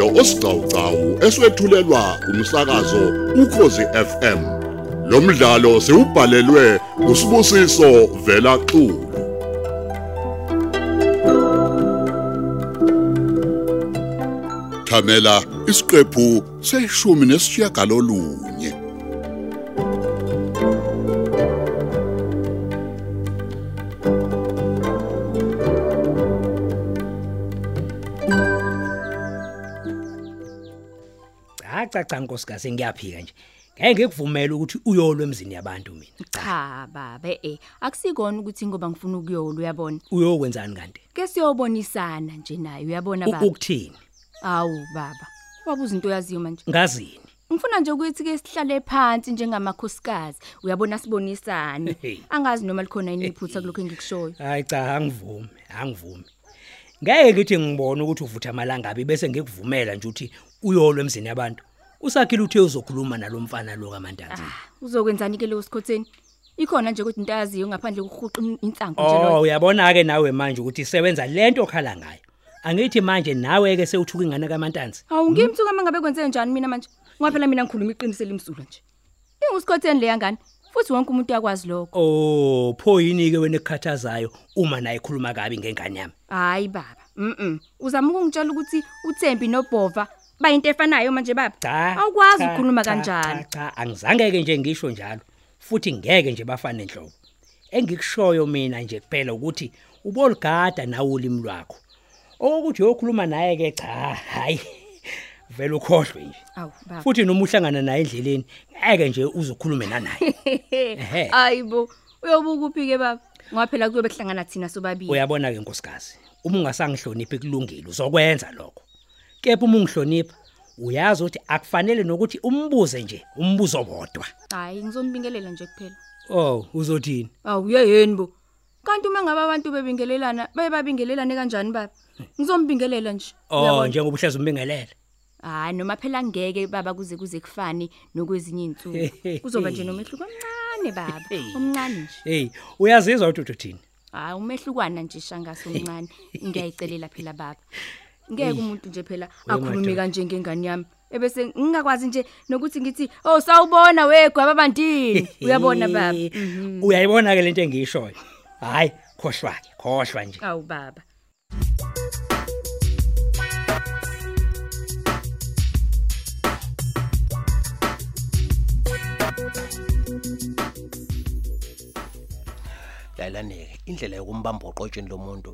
umdlalo osiqhawqhawo eswetshulelwa umsakazo ukhozi FM lo mdlalo siubhalelwe usibusiso vela xulu. Thamela isiqephu seshumi nesishiyagalolunye. Cha cha cha nkosikazi ngiyaphika nje ngeke ngikuvumele ukuthi uyolwe emzini yabantu mina Cha baba eh akusikona ukuthi ngoba ngifuna ukuyolwa uyabona. uyokwenzani kanti Ke siyobonisana nje naye uyabona U- baba. ukuthini Awu baba. Wabuza into yaziyo manje. ngazini Ngifuna nje ukuthi ke sihlale phansi njengamakhosikazi uyabona sibonisane. Hey. Angazi noma likhona yini iphutha kulokho engikushoyo. hayi cha angivumi angivumi ngeke ngithi ngibone ukuthi uvutha amalangabi bese ngikuvumela nje ukuthi uyolwe emzini yabantu usakhile uthe uzokhuluma nalomfana lo kaMantanzi Ah, uzokwenzani ke leyo sikhotheni? Ikhona nje ukuthi into yaziyo ngaphandle kokuhuqa insangu nje Oh lo. uyabona ke nawe manje ukuthi isebenza lento okhala ngayo angithi manje nawe ke sewuthuka ingane kaMantanzi Hawu ngimthuka mangabe kwenze njani mina manje? Ngoba phela mina ngikhuluma iqiniso elimsulwa nje. Ingusikhotheni le yangani? Futhi wonke umuntu uyakwazi lokho. Oh pho yini ke wena ekukhathazayo uma naye ikhuluma kabi ngengane yami Hayi baba. Mhm. Uzama ukungitshela ukuthi uThembi noBhova bayinto efanayo manje baba. Awukwazi ukukhuluma kanjalo. cha, angizange ke nje ngisho njalo futhi ngeke nje bafane enhlobo engikushoyo mina nje kuphela ukuthi uboligada nawe ulimi lwakho okuthi uyokhuluma naye ke cha hayi vele ukhohlwe nje Awu baba. futhi noma uhlangana naye endleleni ngeke nje uzokhulume naye Ehhe. Hayibo. Uyobuka uphi ke baba? Ngoba phela kuyobe kuhlangana thina sobabili. uyabona ke nkosikazi uma ungasangihloniphi kulungile uzokwenza lokho kepha uma ungihlonipha uyazi ukuthi akufanele nokuthi umbuze nje umbuzo wodwa Hayi ngizombingelela nje kuphela. oh uzothini Awu yeyeni bo. Kanti uma ngabe abantu bebingelelana, bayababingelelane kanjani baba? Ngizombingelela nje. oh njengoba uhlezi umbingelele Hayi noma phela ngeke baba kuze kuze kufane nokwezinye insuku. Kuzoba nje nomehluko omncane baba, omncane nje. hey uyazizwa ukuthi uthini Hayi umehlukwana nje shangaso omncane. Ngiyayicelela phela baba. Ngeke umuntu nje phela akhulume madoda. kanje ngengane yami. Ebese ngingakwazi nje nokuthi ngithi oh sawubona wegwa babantini. Uyabona baba. Mhm. uyayibona ke lento engiyishoyo hayi khohlwa ke khohlwa nje Awu baba. Layilaneke indlela yokumbamba oqotsheni lomuntu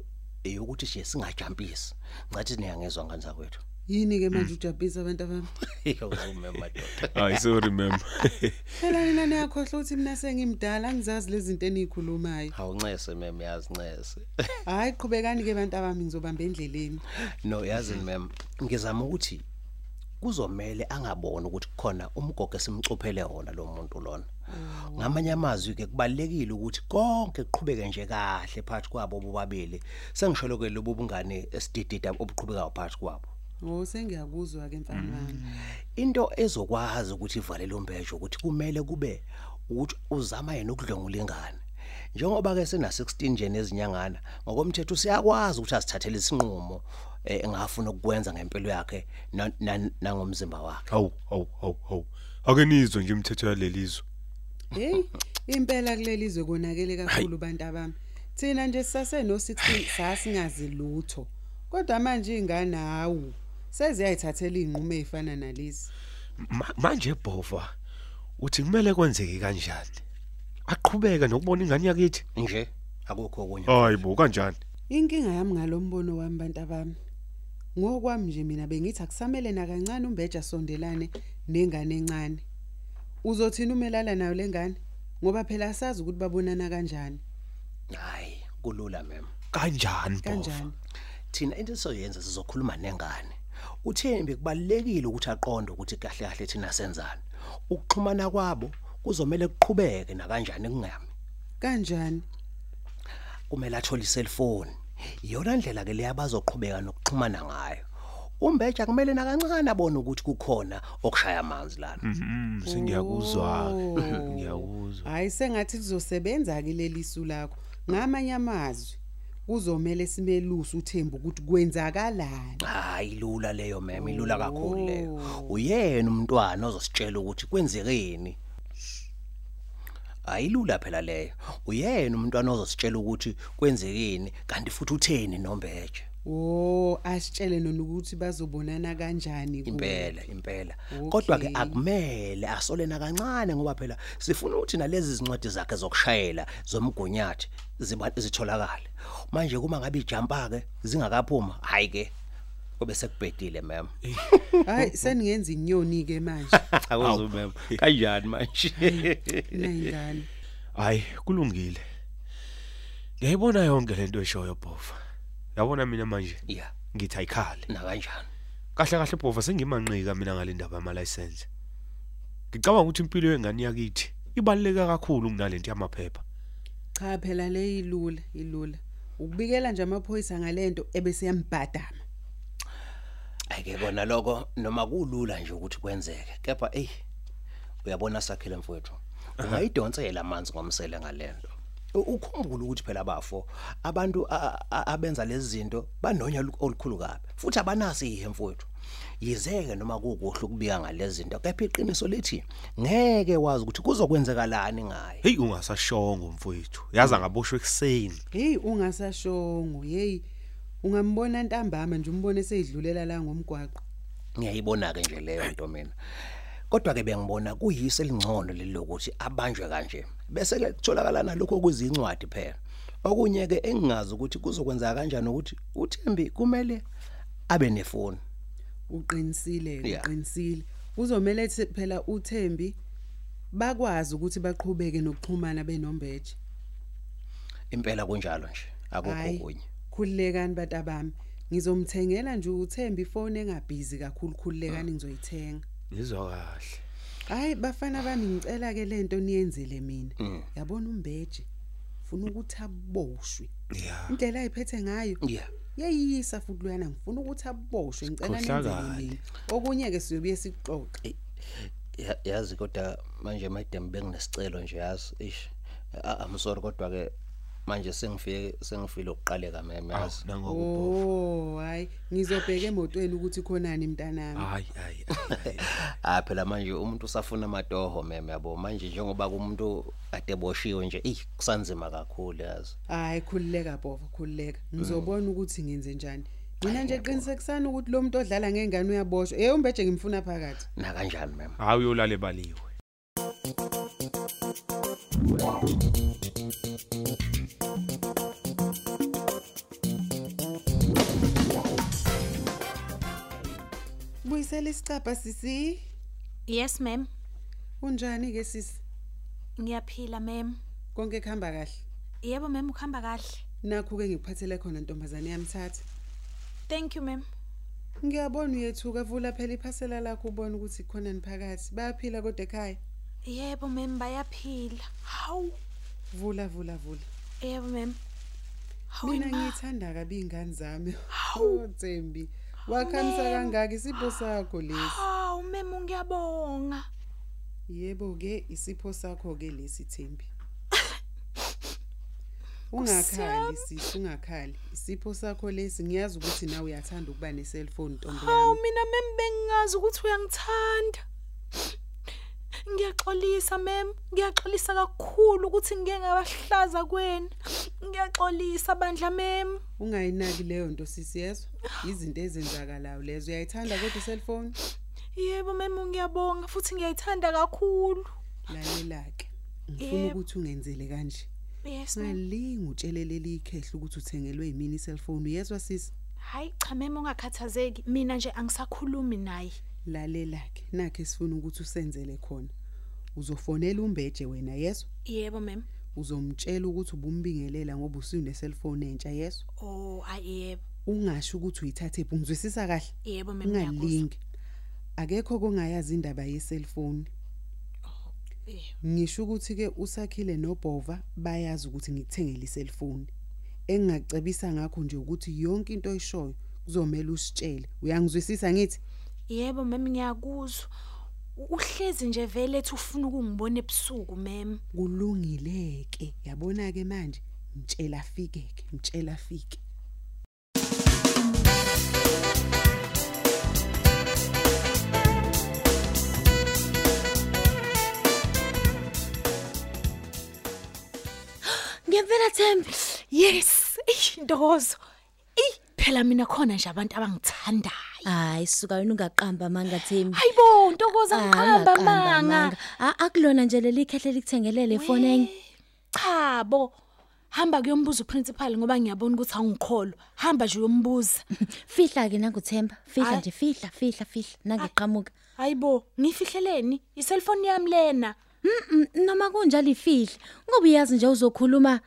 eyokuthi nje singajampisi ngathi niyangezwa ngani zakwethu yini ke manje ujabhisa abantu abami? Yawuzume madoda. Hayi sorry mem. Phela nina niyakhohlwa ukuthi mina sengimdala angizazi lezi zinto eniyikhulumayo awuncese mem yazi ncese hayi qhubekani ke abantu abami ngizobamba endleleni. No yazi mem. Ngizama ukuthi kuzomela angaboni ukuthi kukhona umgogo esimcuphele wona lo muntu lona. Ngamanye amazwi ke kubalekile ukuthi konke kuqhubeke nje kahle phakathi kwabo bobabili. Sengisholo ke lobu bungane esididida obuqhubekayo phakathi kwabo. Oh sengiyakuzwa ke mfana wami. Into ezokwazi ukuthi ivale lombhejo ukuthi kumele kube ukuthi uzama yena ukudlongula ingane njengoba ke sena 16 nje nezinyangana ngokomthetho siyakwazi ukuthi asithathele isinqumo. Engafuna ukukwenza ngempilo yakhe na- na- nangomzimba wakhe. Hawu hawu hawu hawu. Ake nizwe nje imithetho yalelizwe. Hey impela kuleli izwe konakele kakhulu bantu abami. Thina nje sisaseno 16 sasingazi lutho. Kodwa manje ingane hawu seziyayithathela inqumo ezifana nalezi. Ma- manje bhova uthi kumele kwenzeke kanjani? Aqhubeka nokubona ingane yakithi? Nje akukho okunye. Hayibo kanjani? Inkinga yami ngalombono wami bantu abami. Ngokwami nje mina bengithi akusamele nakancane umbeja sondelane nengane encane. Uzothina umelala nayo lengane ngoba phela asazi ukuthi babonana kanjani. Hayi kulula mem. Kanjani bhova kanjani? Thina into soyenza sizokhuluma nengane. Uthembi kubalekile ukuthi aqonde ukuthi kahle kahle thina senzani. Ukuxhumana kwabo kuzomela kuqhubeke na kanjani kungami? Kanjani? Kumele athole iselfoni iyona ndlela ke leya bazoqhubeka nokuxhumana ngayo. Umbeja kumele nakancane abone ukuthi kukhona okushaya amanzi lana. Mhm, sengiyakuzwa Oh. ngiyakuzwa. Uzwa hayi sengathi lizosebenza ke leli su lakho. Ngamanye amazwi kuzomela simelusa uThembu ukuthi kwenzakalani? Hayi lula leyo mema ilula kakhulu leyo. Uyena umntwana ozositshela ukuthi kwenzekeni. Ayilula phela leyo uyena umntwana ozositshela ukuthi kwenzekeni kanti futhi utheni nombeje Oh asitshele nona ukuthi bazobonana kanjani kuwe. impela impela kodwa ke Okay. akumele asolena kancane ngoba phela sifuna ukuthi nalezi zincwadi zakhe zokushayela zomgunyathi ziba zitholakale manje kuma ngabe ijampa ke zingakaphuma hayi ke kube sekubhedile mem Hayi seningenza inyoni ke manje. awuzu mem kanjani manje? Nayingane. hayi kulungile. Ngiyayibona yonke lento eshoyo bhova yabona mina manje? Yeah ngithi ayikhali. Na kanjani kahle kahle bhova sengimanqika mina ngalendaba ama license ngicabanga ukuthi impilo yengane yakithi ibaluleke kakhulu kunalento yamaphepha. Cha phela le ilula ilula. Ukubikela nje amaphoyisa ngalento ebese yambhadama. Ayike kona lokho noma kulula nje ukuthi kwenzeke kepha ey uyabona sakhile mfowethu ungayidonsela amanzi ngomsele ngalento. U- ukhumbule ukuthi phela bafo abantu a- a- abenza lezi zinto banonya olu- olukhulu kabi futhi abanasi ihe mfowethu. Yizeke noma kukuhle ukubika ngalezi zinto kepha iqiniso lithi ngeke wazi ukuthi kuzokwenzekalani ngaye. Hey ungasashongo mfowethu yaza ngaboshwe ekseni Hey ungasashongo hey ungambona ntambama nje umbone seyidlulela la ngomgwaqo. ngiyayibona ke nje leyo nto mina kodwa ke bengibona kuyise elingcono lelokuthi abanjwe kanje bese ke kutholakala nalokho kuzincwadi phela okunye ke engingazi ukuthi kuzokwenza kanjani ukuthi uThembi kumele abe nefoni Uqinisile Yeah. uqinisile. Kuzomela ethi phela uThembi bakwazi ukuthi baqhubeke nokuxhumana benombeje. impela kunjalo nje akukho Hayi, kunye Khulilekani bantu abami. Ngizomthengela nje uThembi ifone engabhizi kakhulu khulilekani ngizoyithenga. ngizwa kahle Hayi bafana bami ngicela ke lento niyenzele mina. Mm. Yabona umbeje. Funa ukuthi aboshwe. yeah Indlela ayiphethe ngayo yeah yayisa futhi luyana ngifuna ukuthi aboshwe ngicela nenzele Sikhohlakele. mina. Okunye ke siyobuye sixoxe. Ya- yazi kodwa manje madam benginesicelo nje yazi ish A- I'm sorry kodwa ke manje sengifike sengifile ukuqaleka meme yazi nangoku Oh, hayi ngizobheka emotweni ukuthi khonani mntanami. hayi hayi hayi. Ah phela manje umuntu usafuna amatoho meme yabo manje njengoba kumuntu ade boshiwe nje eh kusanzima kakhulu yazi Hayi khulileka bova khulileka. Ngizobona ukuthi ngenze njani. Mina nje qinisekisana ukuthi lo muntu odlala ngengane uyaboshwa. Eh umbeje ngimfuna phakathi. na kanjani meme hayi uyolala ebaliwe Buyisela isicapha sisi. Yes ma'am. Unjani ke sisi? Ngiyaphila ma'am. Konke kuhamba kahle. Yebo ma'am ukhamba kahle. Nakho ke ngikuphathele khona ntombazane yamthatha. Thank you ma'am. Ngiyabona uyethuka vula phela iphasela lakho ubone ukuthi khona niphakathi. Bayaphila kodwa ekhaya. Yebo ma'am bayaphila. Hawu. Vula vula vula. Yebo ma'am. Hawu Mina ma. ngiyithanda kabi ingane zami. Oh Tsembi. Wakhamisa kangaka isipho sakho lesi. Hawu ma'am ngiyabonga. Yebo ke isipho sakho ke lesi Thembi. Ungakhali sisi ungakhali. Isipho sakho lesi ngiyazi ukuthi nawe uyathanda ukuba ne cellphone ntombi Hawu yami. mina ma'am bengingazi ukuthi uyangithanda. Ngiyaxolisa ma'am. Ngiyaxolisa kakhulu ukuthi ngike ngabahlaza kwena. Ngiyaxolisa bandla ma'am. Ungayinaki leyo nto sisi yezwa. Izinto ezenzakalayo lezo uyayithanda kodwa cellphone. Yebo ma'am ngiyabonga futhi ngiyayithanda kakhulu. Lalela ke. Ngifuna ukuthi ungenzele kanje. Ngalinga utshelelele ikhehla ukuthi uthengelwe yimini cellphone uyezwa sisi. Hayi cha mema ungakhathazeki mina nje angisakhulumi naye. Lalela ke nakhe sifuna ukuthi usenzele khona. Uzofonela umbeje wena yezwa. Yebo ma'am. Uzomtshela ukuthi ubumbingelela ngoba usune cellphone entsha yezwa. Oh ayebo. Ungasho ukuthi uyithathe phi ungizwisisa kahle. Yebo ma'am ngiyakuzwa. Ungalingi. Akekho kongayazi indaba ye cellphone. Eh, Ngisho ukuthi ke usakhile noBhova bayazi ukuthi ngikuthengele iselfoni. Engingacebisa ngakho nje ukuthi yonke into oyishoyo kuzomela usitshele. Uyangizwisisa ngithi? Yebo mami ngiyakuzwa. uhlezi nje vele ethi ufuna ukungibona ebusuku mem kulungile ke yabona ke manje mtshela afike ke mtshela afike. Ngempela Thembi. Yes eish ntokozo. Ey phela mina khona nje abantu abangithandayo. Hayi suka wena ungaqamba manga Thembi? Hayibo ntokozo Ah, ngiqamba ungaqamba, manga A- akulona nje leli khehle likuthengelele efoneni cha bo. Hamba kuyombuza uprincipal ngoba ngiyabona ukuthi awungikholwa. Hamba nje uyombuza. Fihla ke nanguthemba. Fihla Hayi. nje fihla fihla fihla. Nangeqhamuka hayibo ngifihleleni? Iselfoni yami lena. Mm, noma kunjalo ifihla. Ngoba uyazi nje uzokhuluma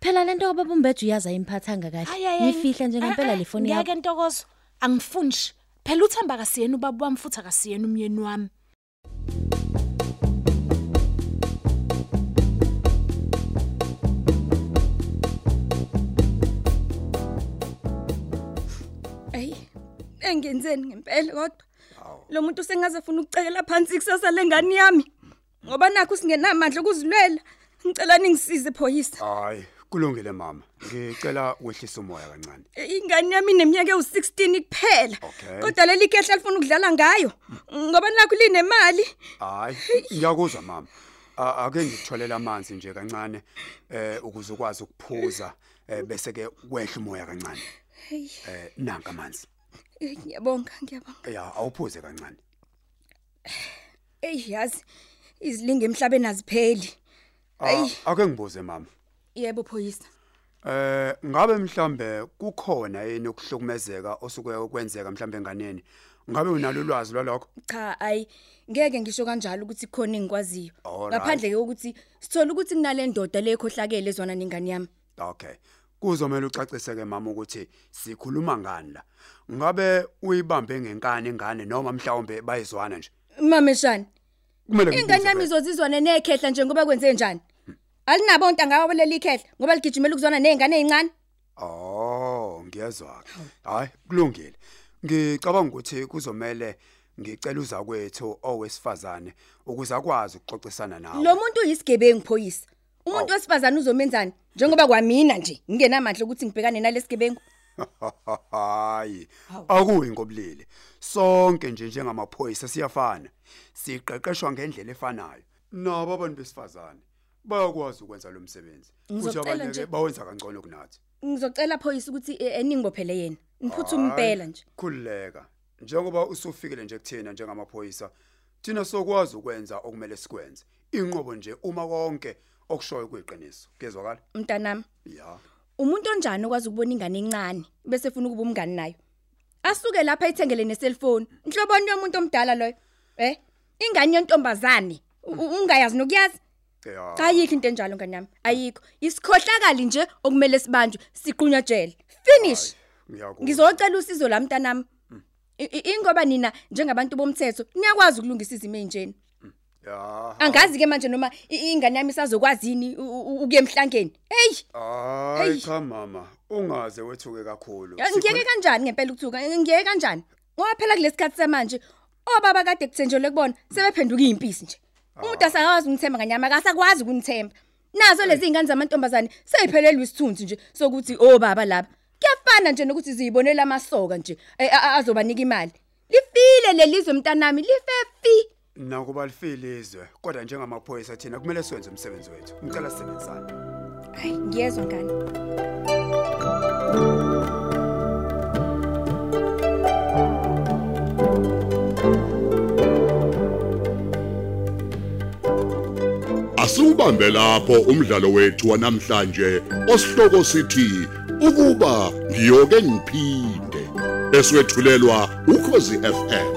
phela lento kababa umbhedu uyazi ayimphathanga Hayi, kahle. Hayi, hayi. ngifihla nje ngempela Ah, ah, le foni yakho. ngeke ntokozo. Angifuni nje phela uthemba kasiyena ubaba wami futhi akasiyena umyeni wami Ey, engenzeni ngempela kodwa. Lo muntu sengaze ufuna ukucekela phansi ikusasa lengane yami. Ngoba nakho singenamandla okuzilwela. Ngicela ningisize phoyisa. Hayi, kulungile mama. Ngicela wehlisa umoya kancane. Ingane yami ineminyaka ewu16 kuphela. Kodwa leli kehla lifuna ukudlala ngayo. Ngoba nakho linemali. Hayi, ngiyakuzwa mama. Ake ngitholela amanzi nje kancane eh ukuze ukwazi ukuphuza eh bese ke wehla umoya kancane. Eh nanka amanzi. eh, ngiyabonga, ngiyabonga. Ya, awuphuze kancane. Ey, yazi izilinge emhlabeni azipheli. Ah. Ake ngibuze mama. Yebo phoyisa. Eh ngabe mhlambe kukhona yini ukuhlukumezeka osuke kwenzeka mhlambe enganeni? Ngabe unalo ulwazi lwalokho? Cha, ayi ngeke ngisho kanjalo ukuthi khona engikwaziyo. Ngaphandle ke ukuthi sithola ukuthi kunale ndoda le ekhohlakele ezona nengane yami. Okay. Kuzomela ucacise ke mama ukuthi sikhuluma ngani la. Ngabe uyibambe ngenkani ingane noma mhlawumbe bayizwana nje? Mameshani, Kumele ngibuze ingane yami izozizwana nekhehla nje ngoba kwenze njani? Alinabo ontanga wabo leli khehla ngoba ligijimela ukuzwana nezingane ezincane. Oh, ngiyezwa. Hayi, kulungile. Ngicabanga ukuthi kuzomela ngicela uzakwethu owesifazane ukuze akwazi ukuxoxisana nawe. Lo muntu uyisigebengu phoyisa. Umuntu wesifazana uzomenzani njengoba kwamina nje ngingenamandla ukuthi ngibhekane nalesigebengu. Hayi, akuyi ngobulili. Sonke nje njengamaphoyisa siyafana. Siqeqeshwa ngendlela efanayo. Nabo abantu besifazane bayakwazi ukwenza lo msebenzi. Futhi abanye bawenza kangcono kunathi. Ngizocela phoyisa ukuthi eh, eningibophele yena. Ngiphuthume impela nje. Khulileka. Njengoba usufikile nje kuthina njengamaphoyisa, thina sokwazi ukwenza okumele sikwenze. Inqobo nje uma konke okushoyo kuyiqiniso. Kezwakala? Mntanami, Ya. umuntu onjani okwazi ukubona ingane encane bese efuna ukuba umngani nayo? Asuke lapha ayithengele neselfoni. Inhloboni yomuntu omdala loyo. Eh? Ingane yentombazane. Ungayazi nokuyazi? Ya. Cha ayikho into enjalo ngane yami. Ayikho. Isikhohlakali nje okumele sibanjwe siqunywa jele. Finish. Ngiyakuzwa. Ngizocela usizo la mntanami. I- i- Ingoba nina njengabantu bomthetho niyakwazi ukulungisa izimo ezinjeni. Ya. Angazi ke manje noma i- ingane yami isazokwazini u- u- ukuye emhlangeni. Hey, Hayi Hey. cha mama, ungaze wethuke kakhulu. ngiyeke kanjani ngempela ukuthuka? Ngiyeke kanjani? Ngoba phela kulesikhathi samanje obaba kade kuthenjelwe kubona sebephenduka izimpisi nje. Umuntu asakwazi ungithemba nganyama akasakwazi ukunithemba. Nazo lezi ingane zamantombazane seyiphelelwe isithunzi nje sokuthi obaba laba. Kuyafana nje nokuthi ziyibonela amasoka nje eh, azobanika imali. Lifile lelizwe mntanami lifefi. Nakuba lifile izwe, kodwa njengamaphoyisa thina kumele siwenze umsebenzi wethu. Ngicela sisebenzisane. Hayi ngiyezwa ngani. Asiwubambe lapho umdlalo wethu wanamhlanje osihloko sithi ukuba ngiyoke ngiphinde eswetshulelwa ukhozi FM.